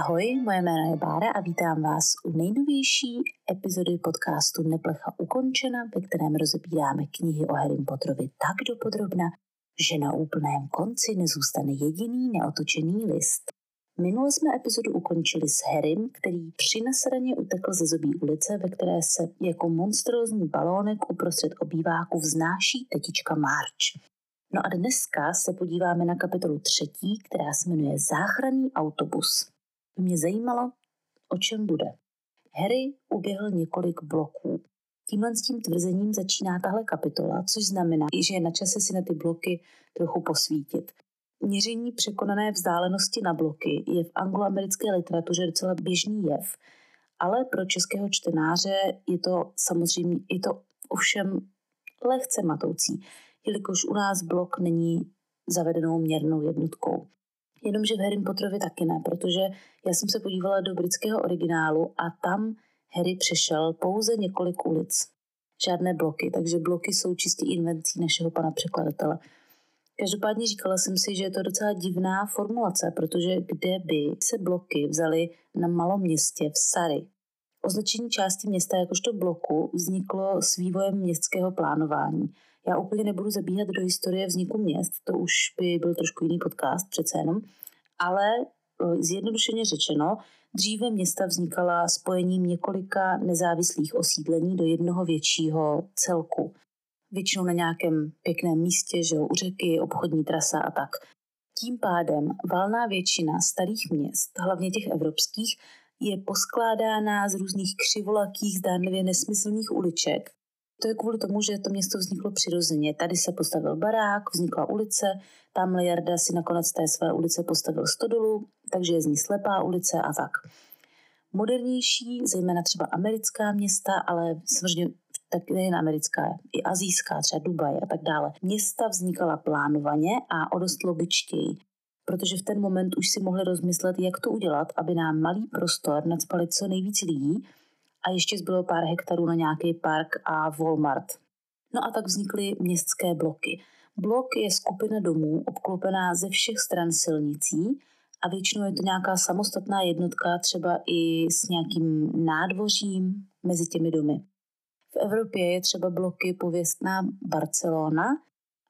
Ahoj, moje jméno je Bára a vítám vás u nejnovější epizody podcastu Neplecha ukončena, ve kterém rozebíráme knihy o Harry Potterovi tak dopodrobna, že na úplném konci nezůstane jediný neotočený list. Minule jsme epizodu ukončili s Harrym, který při nasraně utekl ze zobí ulice, ve které se jako monstrózní balónek uprostřed obýváku vznáší tetička March. No a dneska se podíváme na kapitolu třetí, která se jmenuje Záchranný autobus mě zajímalo, o čem bude. Harry uběhl několik bloků. Tímhle s tím tvrzením začíná tahle kapitola, což znamená, že je na čase si na ty bloky trochu posvítit. Měření překonané vzdálenosti na bloky je v angloamerické literatuře docela běžný jev, ale pro českého čtenáře je to samozřejmě, je to ovšem lehce matoucí, jelikož u nás blok není zavedenou měrnou jednotkou. Jenomže v Harry Potterovi taky ne, protože já jsem se podívala do britského originálu a tam Harry přešel pouze několik ulic. Žádné bloky, takže bloky jsou čistě invencí našeho pana překladatele. Každopádně říkala jsem si, že je to docela divná formulace, protože kde by se bloky vzaly na malom městě v Sary? Označení části města jakožto bloku vzniklo s vývojem městského plánování. Já úplně nebudu zabíhat do historie vzniku měst, to už by byl trošku jiný podcast přece jenom, ale e, zjednodušeně řečeno, dříve města vznikala spojením několika nezávislých osídlení do jednoho většího celku. Většinou na nějakém pěkném místě, že u řeky, obchodní trasa a tak. Tím pádem valná většina starých měst, hlavně těch evropských, je poskládána z různých křivolakých, zdánlivě nesmyslných uliček, to je kvůli tomu, že to město vzniklo přirozeně. Tady se postavil barák, vznikla ulice, tam Jarda si nakonec té své ulice postavil stodolu, takže je z ní slepá ulice a tak. Modernější, zejména třeba americká města, ale samozřejmě tak nejen americká, i azijská, třeba Dubaj a tak dále. Města vznikala plánovaně a o dost logičtěji, protože v ten moment už si mohli rozmyslet, jak to udělat, aby nám malý prostor nadspali co nejvíc lidí, a ještě zbylo pár hektarů na nějaký park a Walmart. No a tak vznikly městské bloky. Blok je skupina domů obklopená ze všech stran silnicí a většinou je to nějaká samostatná jednotka, třeba i s nějakým nádvořím mezi těmi domy. V Evropě je třeba bloky pověstná Barcelona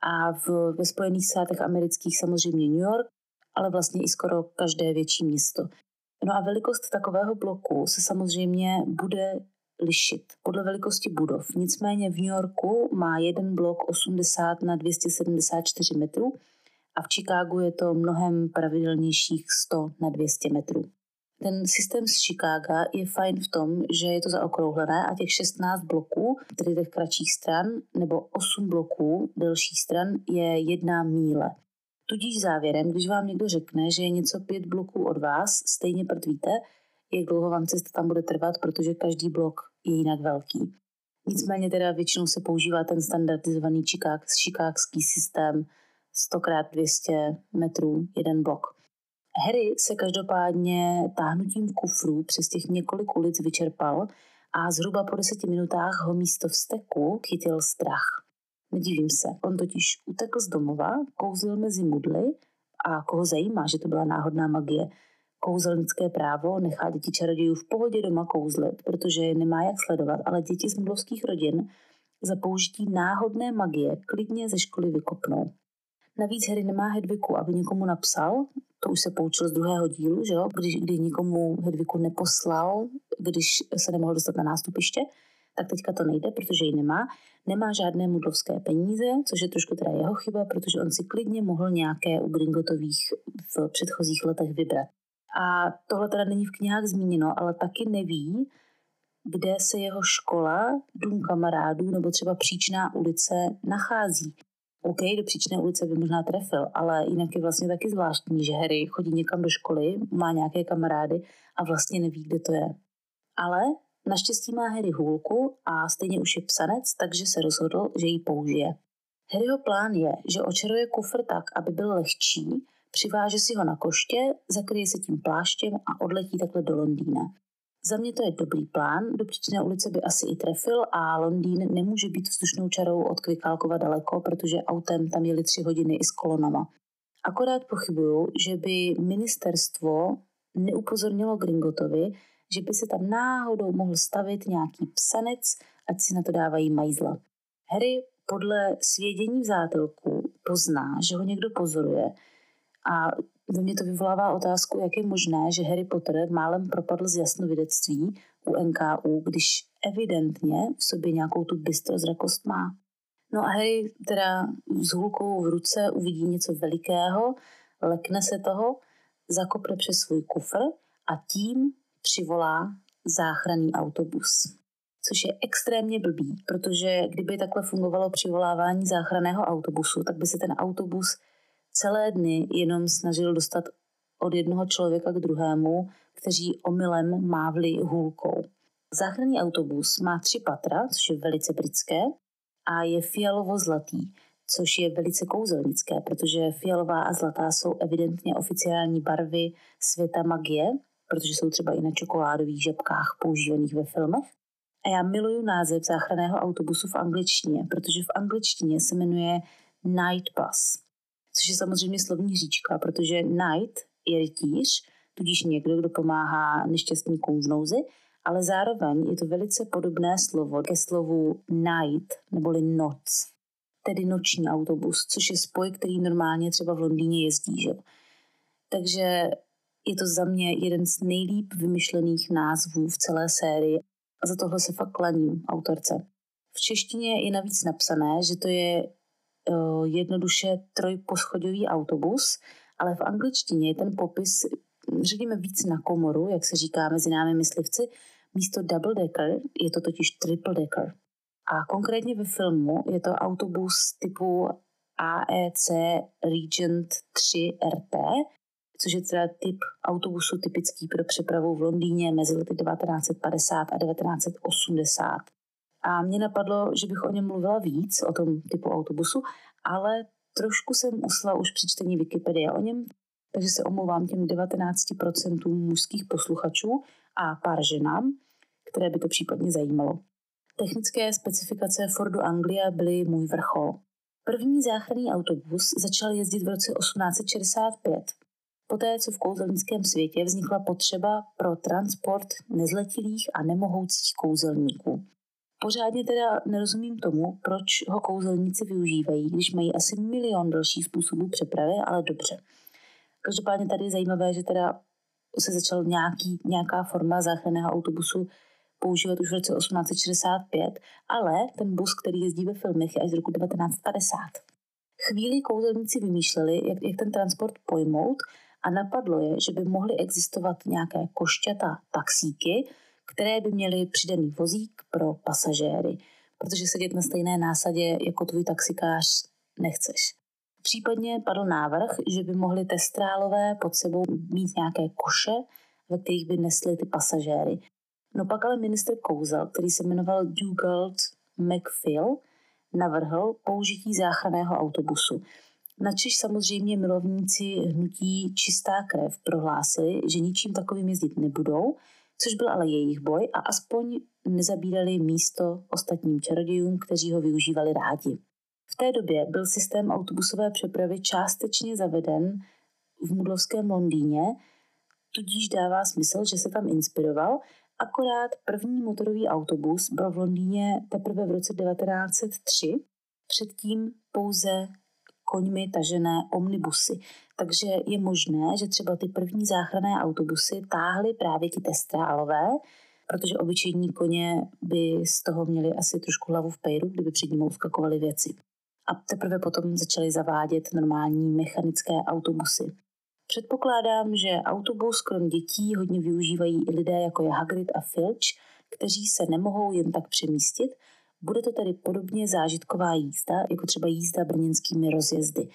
a v, ve Spojených státech amerických samozřejmě New York, ale vlastně i skoro každé větší město. No a velikost takového bloku se samozřejmě bude lišit podle velikosti budov. Nicméně v New Yorku má jeden blok 80 na 274 metrů a v Chicagu je to mnohem pravidelnějších 100 na 200 metrů. Ten systém z Chicaga je fajn v tom, že je to zaokrouhlené a těch 16 bloků, tedy těch kratších stran, nebo 8 bloků delších stran je jedna míle. Tudíž závěrem, když vám někdo řekne, že je něco pět bloků od vás, stejně prdvíte, jak dlouho vám cesta tam bude trvat, protože každý blok je jinak velký. Nicméně teda většinou se používá ten standardizovaný šikákský systém 100x200 metrů jeden blok. Harry se každopádně táhnutím kufrů přes těch několik ulic vyčerpal a zhruba po deseti minutách ho místo vsteku chytil strach. Nedivím se, on totiž utekl z domova, kouzlil mezi mudly a koho zajímá, že to byla náhodná magie, kouzelnické právo nechá děti čarodějů v pohodě doma kouzlit, protože je nemá jak sledovat, ale děti z mudlovských rodin za použití náhodné magie klidně ze školy vykopnou. Navíc Harry nemá Hedviku, aby někomu napsal, to už se poučil z druhého dílu, že jo? Když, kdy nikomu Hedviku neposlal, když se nemohl dostat na nástupiště, tak teďka to nejde, protože ji nemá. Nemá žádné mudlovské peníze, což je trošku teda jeho chyba, protože on si klidně mohl nějaké u Gringotových v předchozích letech vybrat. A tohle teda není v knihách zmíněno, ale taky neví, kde se jeho škola, dům kamarádů nebo třeba příčná ulice nachází. OK, do příčné ulice by možná trefil, ale jinak je vlastně taky zvláštní, že Harry chodí někam do školy, má nějaké kamarády a vlastně neví, kde to je. Ale Naštěstí má Harry hůlku a stejně už je psanec, takže se rozhodl, že ji použije. Harryho plán je, že očaruje kufr tak, aby byl lehčí, přiváže si ho na koště, zakryje se tím pláštěm a odletí takhle do Londýna. Za mě to je dobrý plán, do příčné ulice by asi i trefil a Londýn nemůže být vzdušnou čarou od Kvikálkova daleko, protože autem tam jeli tři hodiny i s kolonama. Akorát pochybuju, že by ministerstvo neupozornilo Gringotovi, že by se tam náhodou mohl stavit nějaký psanec, ať si na to dávají majzla. Harry podle svědění v zátelku pozná, že ho někdo pozoruje a ve mně to vyvolává otázku, jak je možné, že Harry Potter málem propadl z jasnovidectví u NKU, když evidentně v sobě nějakou tu bystrozrakost má. No a Harry teda s hulkou v ruce uvidí něco velikého, lekne se toho, zakopne přes svůj kufr a tím přivolá záchranný autobus. Což je extrémně blbý, protože kdyby takhle fungovalo přivolávání záchranného autobusu, tak by se ten autobus celé dny jenom snažil dostat od jednoho člověka k druhému, kteří omylem mávli hůlkou. Záchranný autobus má tři patra, což je velice britské, a je fialovo-zlatý, což je velice kouzelnické, protože fialová a zlatá jsou evidentně oficiální barvy světa magie, protože jsou třeba i na čokoládových žabkách používaných ve filmech. A já miluju název záchranného autobusu v angličtině, protože v angličtině se jmenuje Night Bus, což je samozřejmě slovní říčka, protože night je rytíř, tudíž někdo, kdo pomáhá nešťastníkům v nouzi, ale zároveň je to velice podobné slovo ke slovu night neboli noc, tedy noční autobus, což je spoj, který normálně třeba v Londýně jezdí. Že? Takže je to za mě jeden z nejlíp vymyšlených názvů v celé sérii a za tohle se fakt klaním autorce. V češtině je navíc napsané, že to je uh, jednoduše trojposchodový autobus, ale v angličtině je ten popis, řekněme, víc na komoru, jak se říká mezi námi myslivci, místo double decker je to totiž triple decker. A konkrétně ve filmu je to autobus typu AEC Regent 3 RT, což je teda typ autobusu typický pro přepravu v Londýně mezi lety 1950 a 1980. A mě napadlo, že bych o něm mluvila víc, o tom typu autobusu, ale trošku jsem usla už při čtení Wikipedie o něm, takže se omlouvám těm 19% mužských posluchačů a pár ženám, které by to případně zajímalo. Technické specifikace Fordu Anglia byly můj vrchol. První záchranný autobus začal jezdit v roce 1865. Poté, co v kouzelnickém světě vznikla potřeba pro transport nezletilých a nemohoucích kouzelníků. Pořádně teda nerozumím tomu, proč ho kouzelníci využívají, když mají asi milion dalších způsobů přepravy, ale dobře. Každopádně tady je zajímavé, že teda se začal nějaký, nějaká forma záchranného autobusu používat už v roce 1865, ale ten bus, který jezdí ve filmech, je až z roku 1950. Chvíli kouzelníci vymýšleli, jak, jak ten transport pojmout a napadlo je, že by mohly existovat nějaké košťata taxíky, které by měly přidaný vozík pro pasažéry, protože sedět na stejné násadě jako tvůj taxikář nechceš. Případně padl návrh, že by mohli testrálové pod sebou mít nějaké koše, ve kterých by nesli ty pasažéry. No pak ale minister kouzel, který se jmenoval Dugald McPhill, navrhl použití záchranného autobusu. Načež samozřejmě milovníci hnutí Čistá krev prohlásili, že ničím takovým jezdit nebudou, což byl ale jejich boj a aspoň nezabírali místo ostatním čarodějům, kteří ho využívali rádi. V té době byl systém autobusové přepravy částečně zaveden v mudlovském Londýně, tudíž dává smysl, že se tam inspiroval Akorát první motorový autobus byl v Londýně teprve v roce 1903, předtím pouze koňmi tažené omnibusy. Takže je možné, že třeba ty první záchranné autobusy táhly právě ty testrálové, protože obyčejní koně by z toho měli asi trošku hlavu v pejru, kdyby před ním uskakovaly věci. A teprve potom začaly zavádět normální mechanické autobusy. Předpokládám, že autobus krom dětí hodně využívají i lidé jako je Hagrid a Filch, kteří se nemohou jen tak přemístit. Bude to tedy podobně zážitková jízda, jako třeba jízda brněnskými rozjezdy.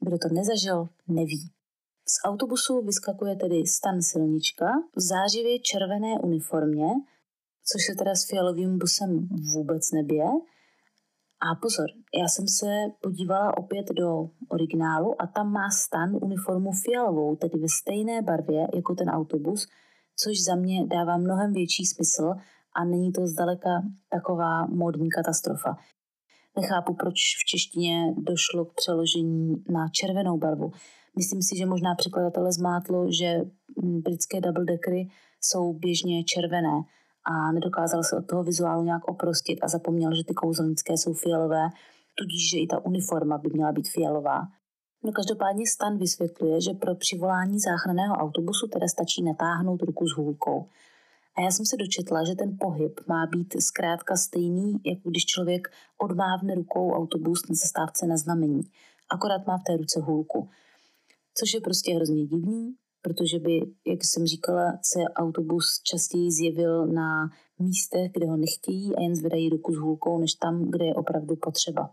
Kdo to nezažil, neví. Z autobusu vyskakuje tedy stan silnička v zářivě červené uniformě, což se teda s fialovým busem vůbec nebije, a pozor, já jsem se podívala opět do originálu a tam má stan uniformu fialovou, tedy ve stejné barvě jako ten autobus, což za mě dává mnohem větší smysl a není to zdaleka taková módní katastrofa. Nechápu, proč v češtině došlo k přeložení na červenou barvu. Myslím si, že možná překladatele zmátlo, že britské double deckery jsou běžně červené a nedokázal se od toho vizuálu nějak oprostit a zapomněl, že ty kouzelnické jsou fialové, tudíž, že i ta uniforma by měla být fialová. No každopádně Stan vysvětluje, že pro přivolání záchranného autobusu teda stačí natáhnout ruku s hůlkou. A já jsem se dočetla, že ten pohyb má být zkrátka stejný, jako když člověk odmávne rukou autobus na zastávce na znamení. Akorát má v té ruce hůlku. Což je prostě hrozně divný, protože by, jak jsem říkala, se autobus častěji zjevil na místech, kde ho nechtějí a jen zvedají ruku s hůlkou, než tam, kde je opravdu potřeba.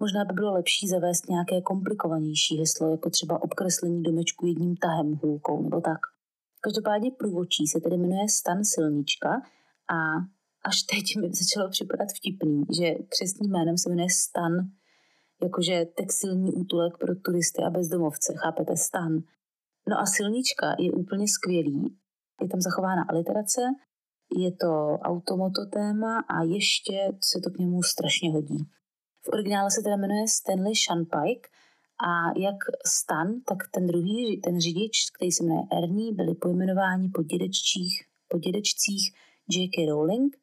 Možná by bylo lepší zavést nějaké komplikovanější heslo, jako třeba obkreslení domečku jedním tahem hůlkou nebo tak. Každopádně průvodčí se tedy jmenuje Stan Silnička a až teď mi začalo připadat vtipný, že křestním jménem se jmenuje Stan, jakože textilní útulek pro turisty a bezdomovce, chápete, Stan. No a silnička je úplně skvělý, je tam zachována aliterace, je to automoto téma a ještě se to k němu strašně hodí. V originále se teda jmenuje Stanley Shunpike a jak Stan, tak ten druhý, ten řidič, který se jmenuje Ernie, byli pojmenováni po dědečcích, po dědečcích J.K. Rowling,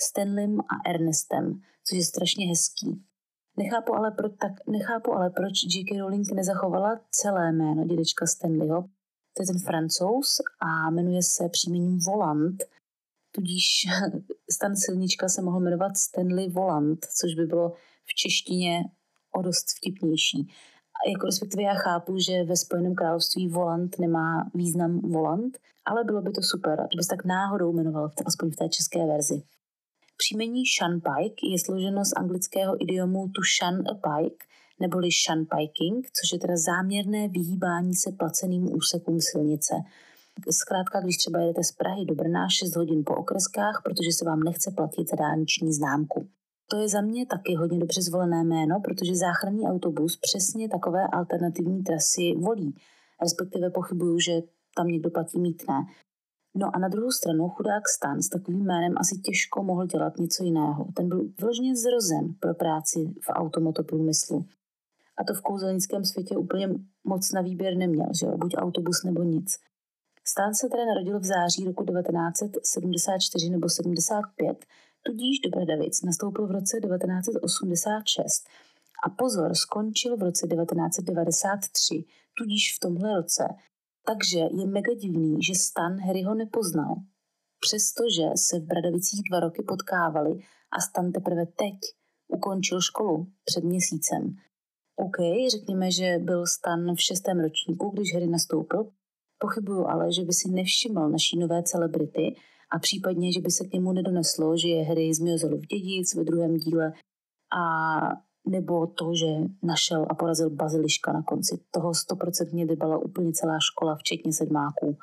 Stanleym a Ernestem, což je strašně hezký. Nechápu ale, pro, tak, nechápu ale, proč J.K. Rowling nezachovala celé jméno dědečka Stanleyho. To je ten francouz a jmenuje se příjmením Volant, tudíž Stan Silnička se mohl jmenovat Stanley Volant, což by bylo v češtině o dost vtipnější. Jako respektive já chápu, že ve Spojeném království volant nemá význam volant, ale bylo by to super, kdyby se tak náhodou jmenoval, aspoň v té české verzi. Příjmení Pike je složeno z anglického idiomu to shun a pike, neboli piking, což je teda záměrné vyhýbání se placeným úsekům silnice. Zkrátka, když třeba jedete z Prahy do Brna 6 hodin po okreskách, protože se vám nechce platit za dálniční známku. To je za mě taky hodně dobře zvolené jméno, protože záchranný autobus přesně takové alternativní trasy volí. Respektive pochybuju, že tam někdo platí mítné. No a na druhou stranu chudák Stan s takovým jménem asi těžko mohl dělat něco jiného. Ten byl vyloženě zrozen pro práci v automotoprůmyslu. A to v kouzelnickém světě úplně moc na výběr neměl, že jo? buď autobus nebo nic. Stan se teda narodil v září roku 1974 nebo 75, tudíž do Bradavic nastoupil v roce 1986 a pozor, skončil v roce 1993, tudíž v tomhle roce takže je mega divný, že Stan Harryho nepoznal. Přestože se v Bradavicích dva roky potkávali a Stan teprve teď ukončil školu před měsícem. OK, řekněme, že byl Stan v šestém ročníku, když Harry nastoupil. Pochybuju ale, že by si nevšiml naší nové celebrity a případně, že by se k němu nedoneslo, že je Harry z v dědic ve druhém díle a nebo to, že našel a porazil baziliška na konci. Toho stoprocentně dybala úplně celá škola, včetně sedmáků.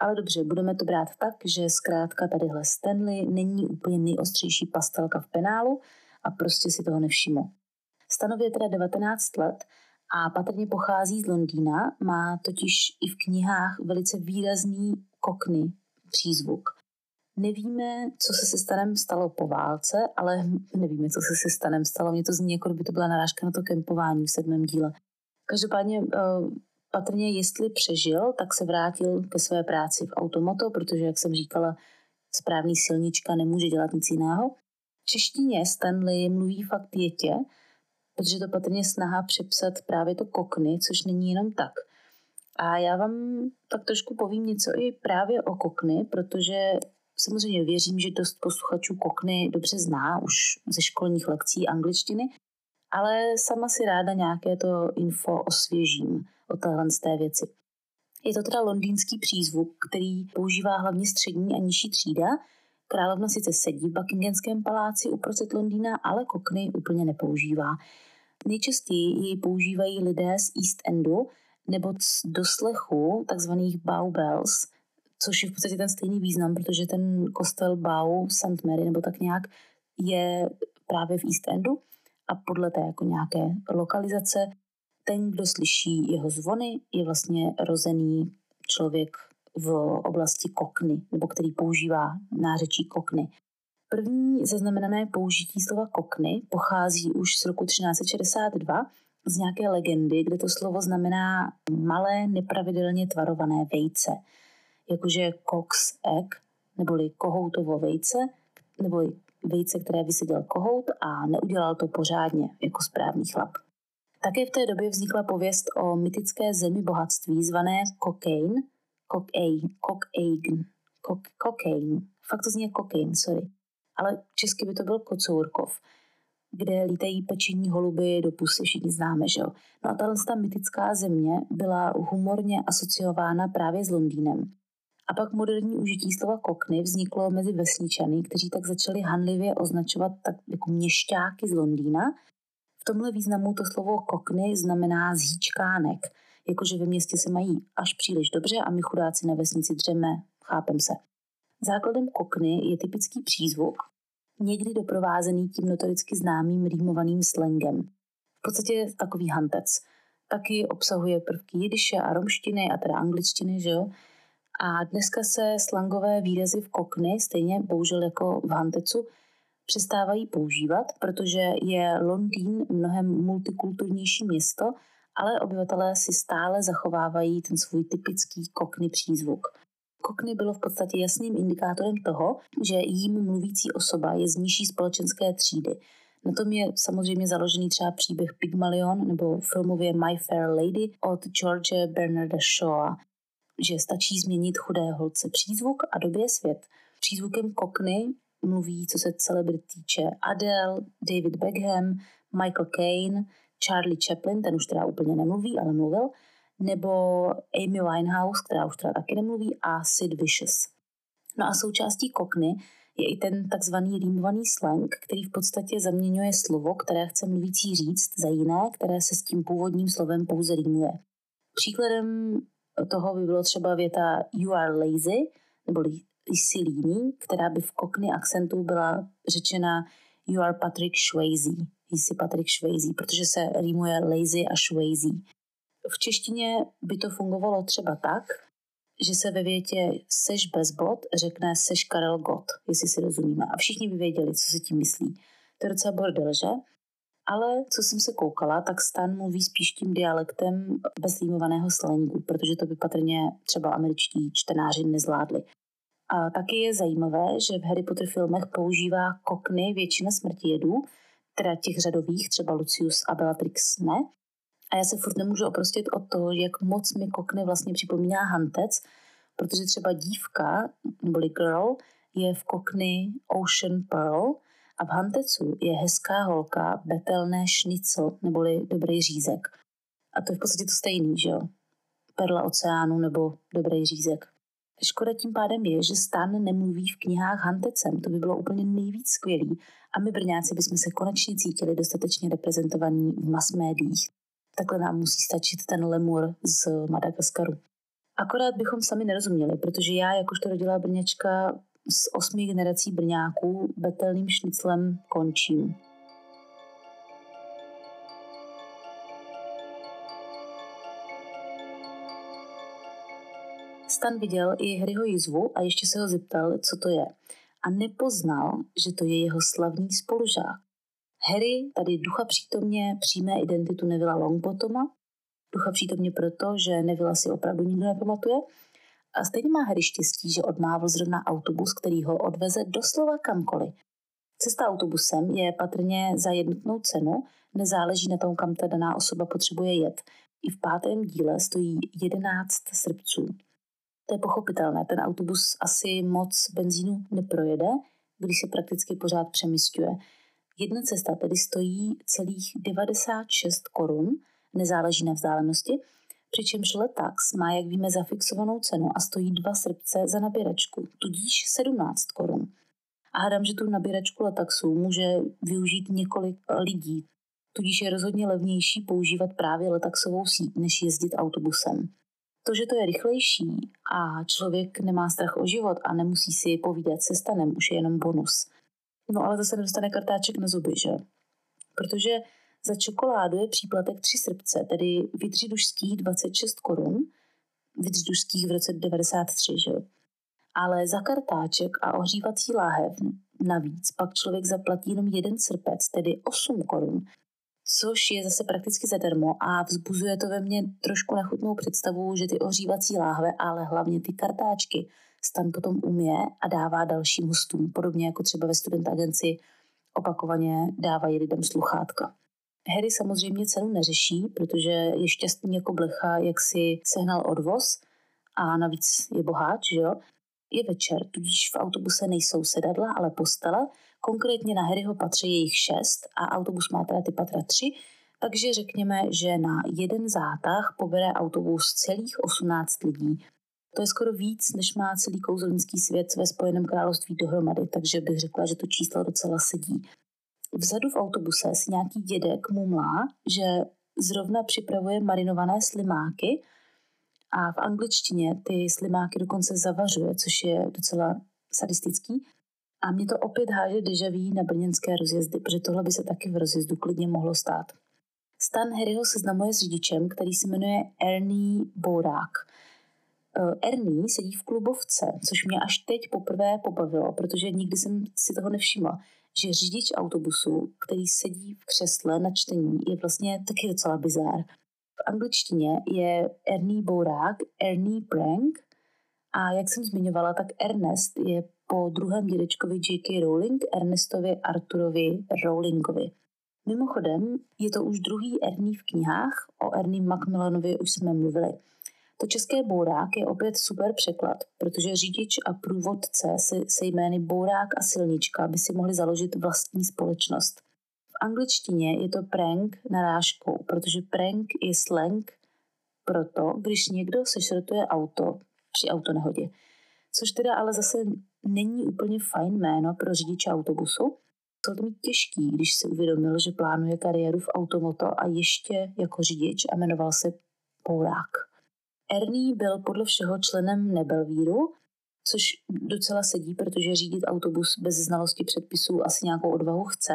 Ale dobře, budeme to brát tak, že zkrátka tadyhle Stanley není úplně nejostřejší pastelka v penálu a prostě si toho nevšiml. Stanově teda 19 let a patrně pochází z Londýna, má totiž i v knihách velice výrazný kokny přízvuk. Nevíme, co se se Stanem stalo po válce, ale nevíme, co se se Stanem stalo. Mně to zní, jako by to byla narážka na to kempování v sedmém díle. Každopádně eh, patrně, jestli přežil, tak se vrátil ke své práci v automoto, protože, jak jsem říkala, správný silnička nemůže dělat nic jiného. V češtině Stanley mluví fakt jetě, protože to patrně snaha přepsat právě to kokny, což není jenom tak. A já vám tak trošku povím něco i právě o kokny, protože Samozřejmě věřím, že dost posluchačů Kokny dobře zná už ze školních lekcí angličtiny, ale sama si ráda nějaké to info osvěžím o téhle z té věci. Je to teda londýnský přízvuk, který používá hlavně střední a nižší třída. Královna sice sedí v Buckinghamském paláci uprostřed Londýna, ale kokny úplně nepoužívá. Nejčastěji jej používají lidé z East Endu nebo z doslechu takzvaných bow bells – což je v podstatě ten stejný význam, protože ten kostel Bau St. Mary nebo tak nějak je právě v East Endu a podle té jako nějaké lokalizace ten, kdo slyší jeho zvony, je vlastně rozený člověk v oblasti kokny, nebo který používá nářečí kokny. První zaznamenané použití slova kokny pochází už z roku 1362 z nějaké legendy, kde to slovo znamená malé, nepravidelně tvarované vejce, jakože cox egg, neboli kohoutovo vejce, nebo vejce, které vyseděl kohout a neudělal to pořádně, jako správný chlap. Také v té době vznikla pověst o mytické zemi bohatství zvané Cocaine, Cocaine, Cocaine, Cocaine, fakt to zní jako cocaine, sorry, ale česky by to byl Kocourkov, kde lítají pečení holuby do pusy, všichni známe, že jo. No a tahle ta mytická země byla humorně asociována právě s Londýnem. A pak moderní užití slova kokny vzniklo mezi vesničany, kteří tak začali hanlivě označovat tak jako měšťáky z Londýna. V tomhle významu to slovo kokny znamená zhýčkánek, jakože ve městě se mají až příliš dobře a my chudáci na vesnici dřeme, chápem se. Základem kokny je typický přízvuk, někdy doprovázený tím notoricky známým rýmovaným slangem. V podstatě je takový hantec. Taky obsahuje prvky jidiše a romštiny a teda angličtiny, že jo? A dneska se slangové výrazy v kokny, stejně bohužel jako v Hantecu, přestávají používat, protože je Londýn mnohem multikulturnější město, ale obyvatelé si stále zachovávají ten svůj typický kokny přízvuk. Kokny bylo v podstatě jasným indikátorem toho, že jím mluvící osoba je z nižší společenské třídy. Na tom je samozřejmě založený třeba příběh Pygmalion nebo filmově My Fair Lady od George Bernarda Shaw že stačí změnit chudé holce přízvuk a době svět. Přízvukem kokny mluví, co se celebrit týče Adele, David Beckham, Michael Caine, Charlie Chaplin, ten už teda úplně nemluví, ale mluvil, nebo Amy Winehouse, která už teda taky nemluví, a Sid Vicious. No a součástí kokny je i ten takzvaný rýmovaný slang, který v podstatě zaměňuje slovo, které chce mluvící říct, za jiné, které se s tím původním slovem pouze rýmuje. Příkladem toho by bylo třeba věta you are lazy, nebo jsi líný, která by v kokny akcentu byla řečena you are Patrick Swayze, jsi Patrick Swayze, protože se rýmuje lazy a Swayze. V češtině by to fungovalo třeba tak, že se ve větě seš bez bod řekne seš Karel Gott, jestli si rozumíme. A všichni by věděli, co se tím myslí. To je docela bordel, že? Ale co jsem se koukala, tak Stan mluví spíš tím dialektem bezlímovaného slangu, protože to by patrně třeba američtí čtenáři nezvládli. A taky je zajímavé, že v Harry Potter filmech používá kokny většina smrtijedů, teda těch řadových, třeba Lucius a Bellatrix ne. A já se furt nemůžu oprostit od toho, jak moc mi kokny vlastně připomíná hantec, protože třeba dívka, neboli girl, je v kokny Ocean Pearl, a v Hantecu je hezká holka betelné šnicl, neboli dobrý řízek. A to je v podstatě to stejný, že jo? Perla oceánu nebo dobrý řízek. Škoda tím pádem je, že Stan nemluví v knihách Hantecem. To by bylo úplně nejvíc skvělý a my Brňáci bychom se konečně cítili dostatečně reprezentovaní v mass médiích. Takhle nám musí stačit ten lemur z Madagaskaru. Akorát bychom sami nerozuměli, protože já, jakožto rodilá Brněčka, s osmi generací Brňáků betelným šniclem končím. Stan viděl i Harryho jizvu a ještě se ho zeptal, co to je. A nepoznal, že to je jeho slavný spolužák. Harry tady ducha přítomně přijme identitu Nevilla Longbotoma, ducha přítomně proto, že Nevilla si opravdu nikdo nepamatuje, a stejně má Harry štěstí, že odmávl zrovna autobus, který ho odveze doslova kamkoliv. Cesta autobusem je patrně za jednotnou cenu, nezáleží na tom, kam ta daná osoba potřebuje jet. I v pátém díle stojí 11 srbců. To je pochopitelné, ten autobus asi moc benzínu neprojede, když se prakticky pořád přemysťuje. Jedna cesta tedy stojí celých 96 korun, nezáleží na vzdálenosti, přičemž Letax má, jak víme, zafixovanou cenu a stojí dva srdce za nabíračku, tudíž 17 korun. A hádám, že tu nabíračku Letaxu může využít několik lidí, tudíž je rozhodně levnější používat právě letaxovou síť, než jezdit autobusem. To, že to je rychlejší a člověk nemá strach o život a nemusí si povídat se stanem, už je jenom bonus. No ale zase nedostane kartáček na zuby, že? Protože za čokoládu je příplatek 3 srdce, tedy vidřidušských 26 korun, vidřidušských v roce 93, že? Ale za kartáček a ohřívací láhev navíc pak člověk zaplatí jenom jeden srpec, tedy 8 korun, což je zase prakticky zadarmo a vzbuzuje to ve mně trošku nechutnou představu, že ty ohřívací láhve, ale hlavně ty kartáčky, stan potom umě a dává dalším hostům, podobně jako třeba ve student agenci opakovaně dávají lidem sluchátka. Harry samozřejmě cenu neřeší, protože je šťastný jako blecha, jak si sehnal odvoz a navíc je boháč, že jo? Je večer, tudíž v autobuse nejsou sedadla, ale postele. Konkrétně na Harryho patře jejich šest a autobus má teda ty patra tři, takže řekněme, že na jeden zátah pobere autobus celých 18 lidí. To je skoro víc, než má celý kouzelnický svět ve Spojeném království dohromady, takže bych řekla, že to číslo docela sedí. Vzadu v autobuse si nějaký dědek mumlá, že zrovna připravuje marinované slimáky a v angličtině ty slimáky dokonce zavařuje, což je docela sadistický. A mě to opět háže dežaví na brněnské rozjezdy, protože tohle by se taky v rozjezdu klidně mohlo stát. Stan Harryho seznamuje s řidičem, který se jmenuje Ernie Bourák. Eh, Ernie sedí v klubovce, což mě až teď poprvé pobavilo, protože nikdy jsem si toho nevšimla, že řidič autobusu, který sedí v křesle na čtení, je vlastně taky docela bizár. V angličtině je Ernie Bourák, Ernie Brank a jak jsem zmiňovala, tak Ernest je po druhém dědečkovi J.K. Rowling, Ernestovi Arturovi Rowlingovi. Mimochodem, je to už druhý Ernie v knihách, o Ernie Macmillanovi už jsme mluvili. To české bourák je opět super překlad, protože řidič a průvodce se, se jmény bourák a silnička by si mohli založit vlastní společnost. V angličtině je to prank narážkou, protože prank je slang proto, když někdo sešrotuje auto při autonehodě. Což teda ale zase není úplně fajn jméno pro řidiče autobusu. Musel to mít těžký, když si uvědomil, že plánuje kariéru v automoto a ještě jako řidič a jmenoval se Bourák. Ernie byl podle všeho členem Nebelvíru, což docela sedí, protože řídit autobus bez znalosti předpisů asi nějakou odvahu chce.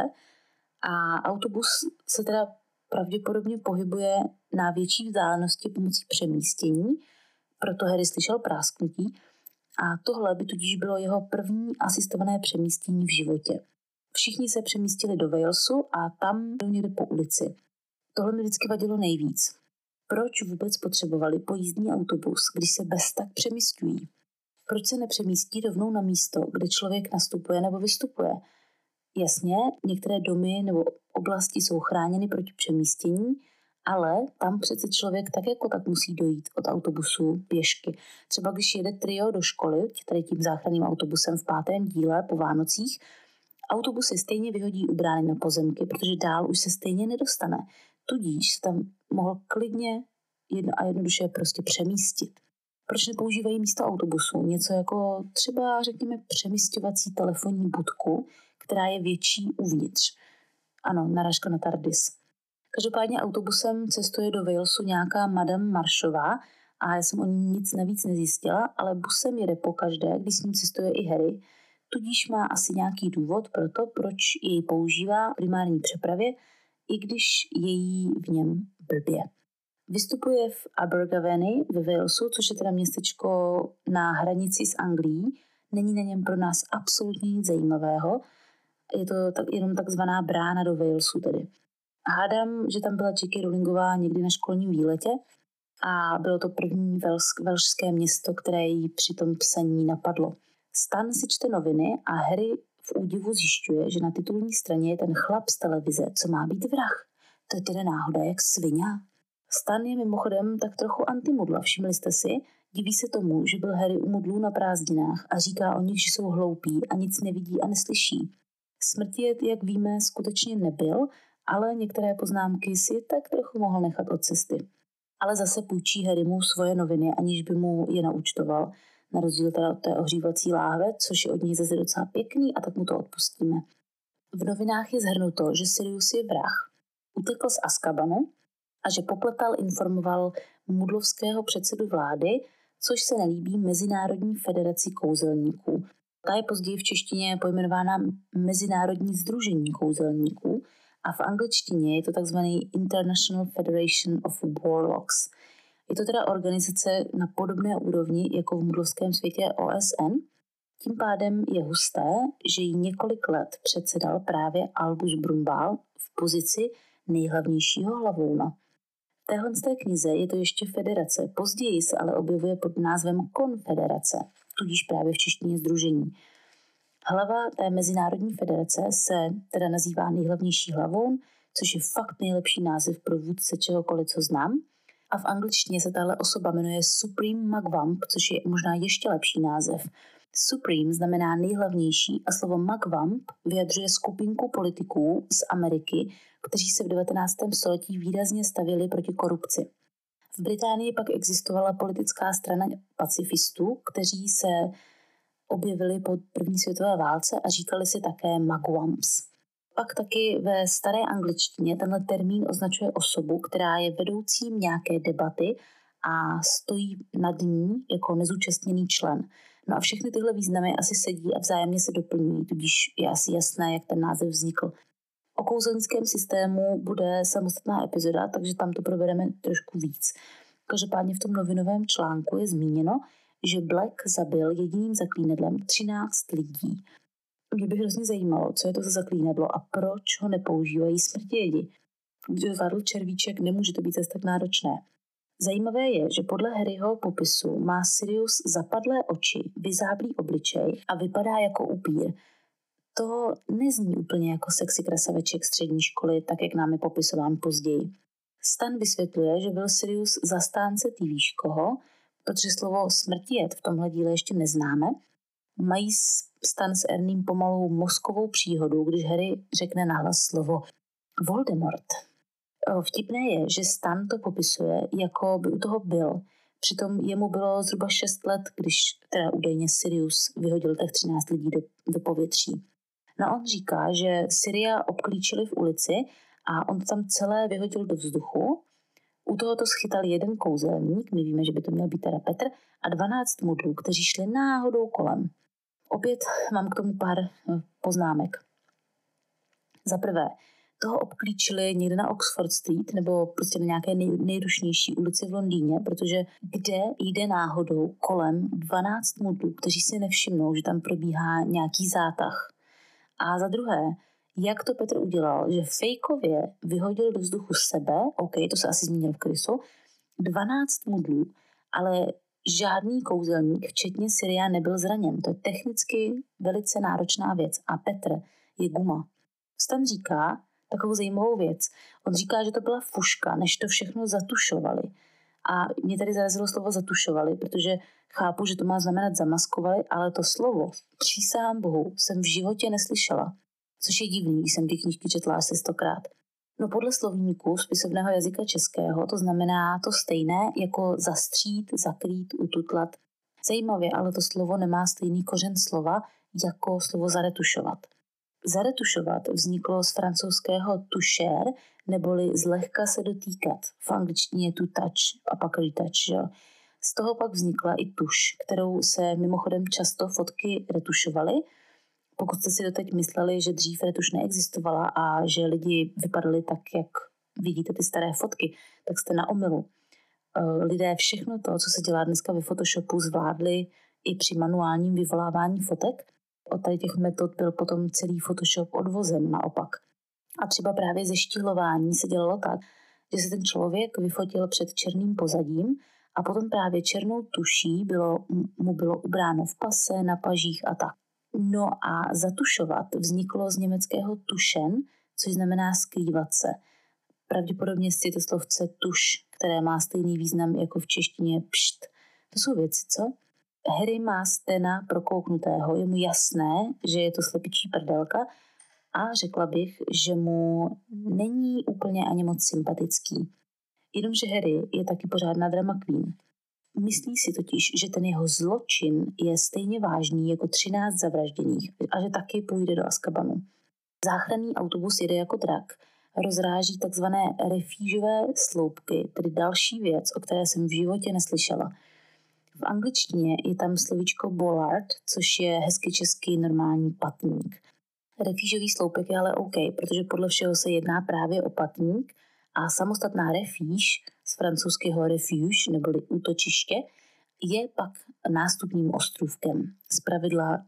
A autobus se teda pravděpodobně pohybuje na větší vzdálenosti pomocí přemístění, proto Harry slyšel prásknutí a tohle by tudíž bylo jeho první asistované přemístění v životě. Všichni se přemístili do Walesu a tam byl někde po ulici. Tohle mi vždycky vadilo nejvíc. Proč vůbec potřebovali pojízdní autobus, když se bez tak přemístují? Proč se nepřemístí rovnou na místo, kde člověk nastupuje nebo vystupuje? Jasně, některé domy nebo oblasti jsou chráněny proti přemístění, ale tam přece člověk tak jako tak musí dojít od autobusu pěšky. Třeba když jede trio do školy, tady tím záchranným autobusem v pátém díle po Vánocích, autobus se stejně vyhodí u brány na pozemky, protože dál už se stejně nedostane. Tudíž se tam mohl klidně jedno a jednoduše prostě přemístit. Proč nepoužívají místo autobusu něco jako třeba, řekněme, přemístěvací telefonní budku, která je větší uvnitř? Ano, narážka na TARDIS. Každopádně autobusem cestuje do Walesu nějaká Madame Maršová a já jsem o ní nic navíc nezjistila, ale busem jede po každé, když s ním cestuje i Harry, tudíž má asi nějaký důvod pro to, proč jej používá primární přepravě, i když je jí v něm blbě. Vystupuje v Abergavenny ve Walesu, což je teda městečko na hranici s Anglií. Není na něm pro nás absolutně nic zajímavého. Je to tak, jenom takzvaná brána do Walesu tedy. Hádám, že tam byla J.K. Rowlingová někdy na školním výletě a bylo to první velšské město, které jí při tom psaní napadlo. Stan si čte noviny a Harry v údivu zjišťuje, že na titulní straně je ten chlap z televize, co má být vrah. To je tedy náhoda jak svině. Stan je mimochodem tak trochu antimudla, všimli jste si? Diví se tomu, že byl Harry u mudlů na prázdninách a říká o nich, že jsou hloupí a nic nevidí a neslyší. Smrti, jak víme, skutečně nebyl, ale některé poznámky si tak trochu mohl nechat od cesty. Ale zase půjčí Harrymu svoje noviny, aniž by mu je naučtoval, na rozdíl teda od té ohřívací láhve, což je od něj zase docela pěkný a tak mu to odpustíme. V novinách je zhrnuto, že Sirius je vrah. Utekl z Askabanu a že Popletal informoval mudlovského předsedu vlády, což se nelíbí Mezinárodní federaci kouzelníků. Ta je později v češtině pojmenována Mezinárodní združení kouzelníků a v angličtině je to tzv. International Federation of Warlocks. Je to teda organizace na podobné úrovni jako v mudlovském světě OSN. Tím pádem je husté, že jí několik let předsedal právě Albus Brumbal v pozici nejhlavnějšího hlavouna. V téhle té knize je to ještě federace, později se ale objevuje pod názvem konfederace, tudíž právě v češtině združení. Hlava té mezinárodní federace se teda nazývá nejhlavnější hlavoun, což je fakt nejlepší název pro vůdce čehokoliv, co znám. A v angličtině se tahle osoba jmenuje Supreme Magvamp, což je možná ještě lepší název. Supreme znamená nejhlavnější a slovo Magvamp vyjadřuje skupinku politiků z Ameriky, kteří se v 19. století výrazně stavili proti korupci. V Británii pak existovala politická strana pacifistů, kteří se objevili po první světové válce a říkali si také Magwamps. Pak taky ve staré angličtině tenhle termín označuje osobu, která je vedoucím nějaké debaty a stojí nad ní jako nezúčastněný člen. No a všechny tyhle významy asi sedí a vzájemně se doplňují, tudíž je asi jasné, jak ten název vznikl. O kouzelnickém systému bude samostatná epizoda, takže tam to probereme trošku víc. Každopádně v tom novinovém článku je zmíněno, že Black zabil jediným zaklínedlem 13 lidí. Mě by hrozně zajímalo, co je to za zaklínedlo a proč ho nepoužívají smrtědi. Když zvládl červíček, nemůže to být zase tak náročné. Zajímavé je, že podle Harryho popisu má Sirius zapadlé oči, vyzáblý obličej a vypadá jako upír. To nezní úplně jako sexy krasaveček střední školy, tak jak nám je popisován později. Stan vysvětluje, že byl Sirius zastánce ty koho, protože slovo smrtijet v tomhle díle ještě neznáme. Mají Stan s Erním pomalou mozkovou příhodu, když Harry řekne nahlas slovo Voldemort. Vtipné je, že Stan to popisuje, jako by u toho byl. Přitom jemu bylo zhruba 6 let, když teda údajně Sirius vyhodil těch 13 lidí do, do povětří. No on říká, že Syria obklíčili v ulici a on tam celé vyhodil do vzduchu. U toho to schytal jeden kouzelník, my víme, že by to měl být teda Petr, a 12 mudlů, kteří šli náhodou kolem. Opět mám k tomu pár eh, poznámek. Za prvé, toho obklíčili někde na Oxford Street nebo prostě na nějaké nej, nejrušnější ulici v Londýně, protože kde jde náhodou kolem 12 mudlů, kteří si nevšimnou, že tam probíhá nějaký zátah. A za druhé, jak to Petr udělal, že fejkově vyhodil do vzduchu sebe, OK, to se asi zmínil v krysu, 12 mudlů, ale žádný kouzelník, včetně Syria, nebyl zraněn. To je technicky velice náročná věc a Petr je guma. Stan říká takovou zajímavou věc. On říká, že to byla fuška, než to všechno zatušovali. A mě tady zarazilo slovo zatušovali, protože chápu, že to má znamenat zamaskovali, ale to slovo, přísahám Bohu, jsem v životě neslyšela. Což je divný, když jsem ty knížky četla asi stokrát. No podle slovníku spisovného jazyka českého to znamená to stejné jako zastřít, zakrýt, ututlat. Zajímavě, ale to slovo nemá stejný kořen slova jako slovo zaretušovat. Zaretušovat vzniklo z francouzského toucher, neboli zlehka se dotýkat. V angličtině to touch a pak retouch. Z toho pak vznikla i tuš, kterou se mimochodem často fotky retušovaly, pokud jste si doteď mysleli, že dřív retuš neexistovala a že lidi vypadali tak, jak vidíte ty staré fotky, tak jste na omilu. Eh, lidé všechno to, co se dělá dneska ve Photoshopu, zvládli i při manuálním vyvolávání fotek. Od tady těch metod byl potom celý Photoshop odvozen naopak. A třeba právě ze štíhlování se dělalo tak, že se ten člověk vyfotil před černým pozadím a potom právě černou tuší bylo, mu bylo ubráno v pase, na pažích a tak. No a zatušovat vzniklo z německého tušen, což znamená skrývat se. Pravděpodobně si to slovce tuš, které má stejný význam jako v češtině pšt. To jsou věci, co? Harry má Stena prokouknutého, je mu jasné, že je to slepičí prdelka a řekla bych, že mu není úplně ani moc sympatický. Jenomže Harry je taky pořádná drama queen. Myslí si totiž, že ten jeho zločin je stejně vážný jako 13 zavražděných a že taky půjde do Askabanu. Záchranný autobus jede jako drak, rozráží takzvané refížové sloupky, tedy další věc, o které jsem v životě neslyšela. V angličtině je tam slovíčko bollard, což je hezky český normální patník. Refížový sloupek je ale OK, protože podle všeho se jedná právě o patník a samostatná refíž z francouzského refuge neboli útočiště je pak nástupním ostrůvkem. Z pravidla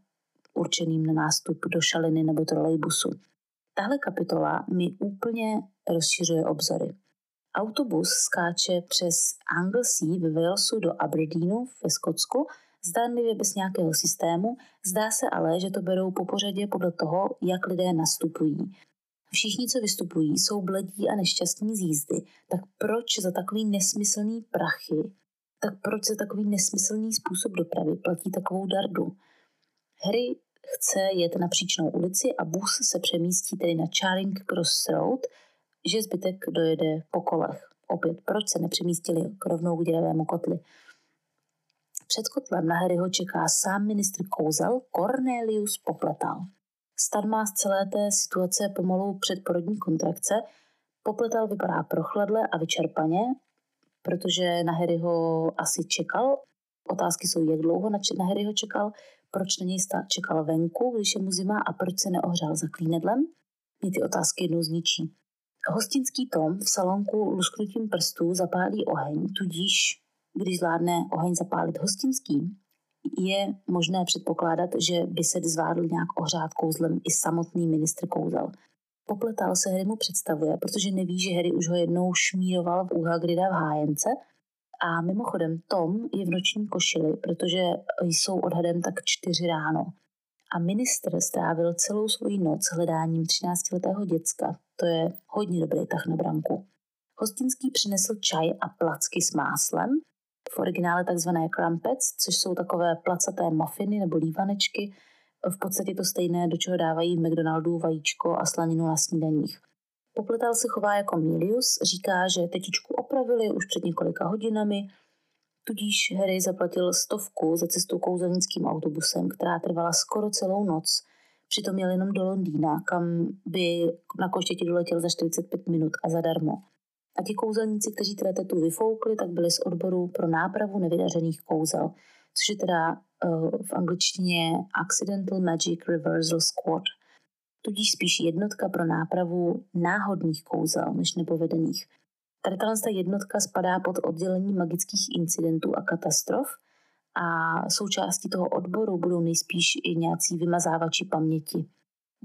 určeným na nástup do šaliny nebo trolejbusu. Tahle kapitola mi úplně rozšiřuje obzory. Autobus skáče přes Anglesey ve Walesu do Aberdeenu ve Skotsku, zdánlivě bez nějakého systému, zdá se ale, že to berou po pořadě podle toho, jak lidé nastupují. Všichni, co vystupují, jsou bledí a nešťastní z jízdy, tak proč za takový nesmyslný prachy, tak proč za takový nesmyslný způsob dopravy platí takovou dardu? Harry chce jet na příčnou ulici a bus se přemístí tedy na Charing Cross Road, že zbytek dojede po kolech. Opět, proč se nepřemístili k rovnou k děravému kotli? Před kotlem na Harryho čeká sám ministr kouzel Cornelius Popletal. Stan má z celé té situace pomalu předporodní kontrakce. Popletal vypadá prochladle a vyčerpaně, protože na Harryho asi čekal. Otázky jsou, jak dlouho na Harryho čekal, proč na něj čekal venku, když je mu zima a proč se neohřál za klínedlem. Mě ty otázky jednou zničí. Hostinský Tom v salonku lusknutím prstů zapálí oheň, tudíž když zvládne oheň zapálit hostinský, je možné předpokládat, že by se zvládl nějak ohřát kouzlem i samotný ministr kouzel. Popletal se Harry mu představuje, protože neví, že Harry už ho jednou šmíroval v Uhagrida v hájence. A mimochodem Tom je v noční košili, protože jsou odhadem tak čtyři ráno. A ministr strávil celou svoji noc hledáním 13-letého děcka. To je hodně dobrý tah na branku. Hostinský přinesl čaj a placky s máslem, v originále takzvané crumpets, což jsou takové placaté mafiny nebo lívanečky, v podstatě to stejné, do čeho dávají v McDonaldu vajíčko a slaninu na snídaních. Popletal se chová jako Milius, říká, že tetičku opravili už před několika hodinami, tudíž Harry zaplatil stovku za cestu kouzelnickým autobusem, která trvala skoro celou noc. Přitom jel jenom do Londýna, kam by na koštěti doletěl za 45 minut a zadarmo. A ti kouzelníci, kteří teda tetu vyfoukli, tak byli z odboru pro nápravu nevydařených kouzel, což je teda uh, v angličtině Accidental Magic Reversal Squad, tudíž spíš jednotka pro nápravu náhodných kouzel než nepovedených. Tady ta jednotka spadá pod oddělení magických incidentů a katastrof a součástí toho odboru budou nejspíš i nějací vymazávači paměti.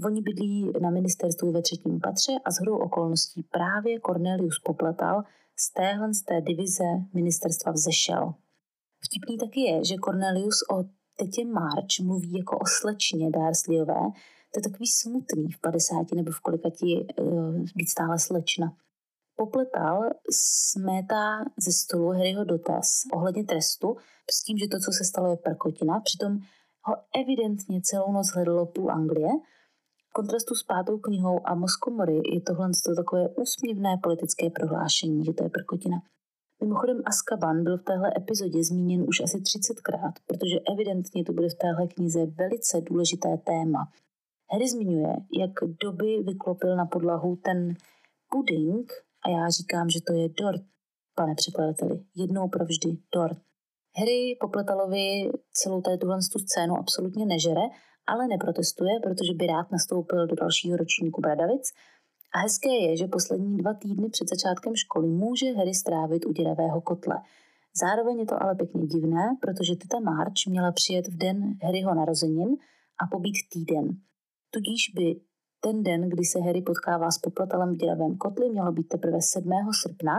Oni bydlí na ministerstvu ve třetím patře a shodou okolností právě Cornelius Popletal z téhle z té divize ministerstva vzešel. Vtipný taky je, že Cornelius o tetě March mluví jako o slečně Darsleyové, to je takový smutný v 50 nebo v kolikati uh, být stále slečna. Popletal smétá ze stolu Harryho dotaz ohledně trestu s tím, že to, co se stalo, je prkotina. Přitom ho evidentně celou noc hledalo půl Anglie kontrastu s pátou knihou a Moskomory je tohle to takové úsměvné politické prohlášení, že to je prkotina. Mimochodem Askaban byl v téhle epizodě zmíněn už asi 30krát, protože evidentně to bude v téhle knize velice důležité téma. Harry zmiňuje, jak doby vyklopil na podlahu ten puding a já říkám, že to je dort, pane překladateli, jednou provždy dort. Harry Popletalovi celou tady tuhle scénu absolutně nežere ale neprotestuje, protože by rád nastoupil do dalšího ročníku Bradavic. A hezké je, že poslední dva týdny před začátkem školy může Harry strávit u děravého kotle. Zároveň je to ale pěkně divné, protože teta March měla přijet v den Harryho narozenin a pobít týden. Tudíž by ten den, kdy se Harry potkává s poplatelem v děravém kotli, mělo být teprve 7. srpna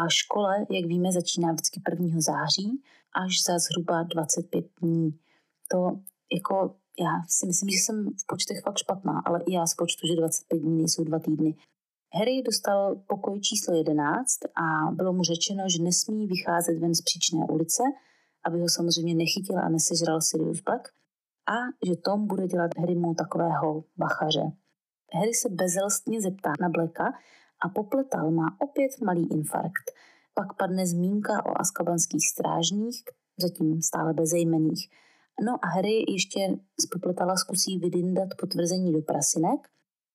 a škola, jak víme, začíná vždycky 1. září až za zhruba 25 dní. To jako já si myslím, že jsem v počtech fakt špatná, ale i já z počtu, že 25 dní nejsou dva týdny. Harry dostal pokoj číslo 11 a bylo mu řečeno, že nesmí vycházet ven z příčné ulice, aby ho samozřejmě nechytil a nesežral Sirius Black a že Tom bude dělat Harrymu takového bachaře. Harry se bezelstně zeptá na Blacka a popletal má opět malý infarkt. Pak padne zmínka o askabanských strážních, zatím stále bezejmených. No a Harry ještě z Popletala zkusí vydindat potvrzení do prasinek,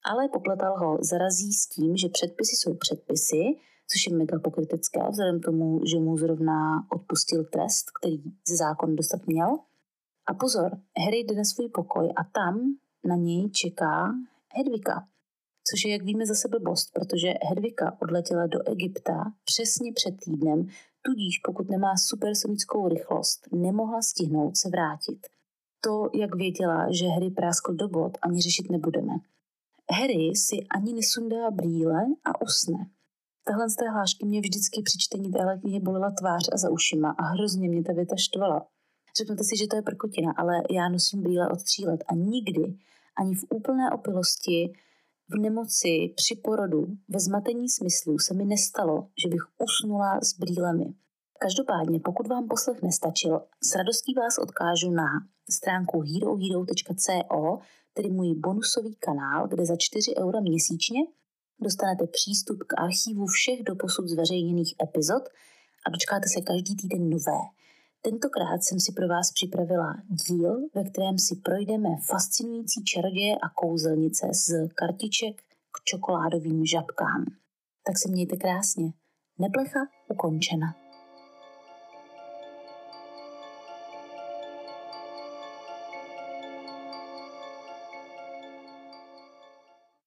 ale Popletal ho zarazí s tím, že předpisy jsou předpisy, což je mega pokrytecké, vzhledem tomu, že mu zrovna odpustil trest, který ze zákon dostat měl. A pozor, Harry jde na svůj pokoj a tam na něj čeká Hedvika, což je, jak víme, zase blbost, protože Hedvika odletěla do Egypta přesně před týdnem, tudíž pokud nemá supersonickou rychlost, nemohla stihnout se vrátit. to, jak věděla, že Harry práskl do bod, ani řešit nebudeme. Harry si ani nesundá brýle a usne. Tahle z té hlášky mě vždycky při čtení téhle knihy bolela tvář a za ušima a hrozně mě ta věta štvala. Řeknete si, že to je prkotina, ale já nosím brýle od tří let a nikdy, ani v úplné opilosti, v nemoci, při porodu, ve zmatení smyslů se mi nestalo, že bych usnula s brýlemi. Každopádně, pokud vám poslech nestačil, s radostí vás odkážu na stránku herohero.co, tedy můj bonusový kanál, kde za 4 eura měsíčně dostanete přístup k archivu všech doposud zveřejněných epizod a dočkáte se každý týden nové. Tentokrát jsem si pro vás připravila díl, ve kterém si projdeme fascinující čaroděje a kouzelnice z kartiček k čokoládovým žabkám. Tak se mějte krásně. Neplecha ukončena.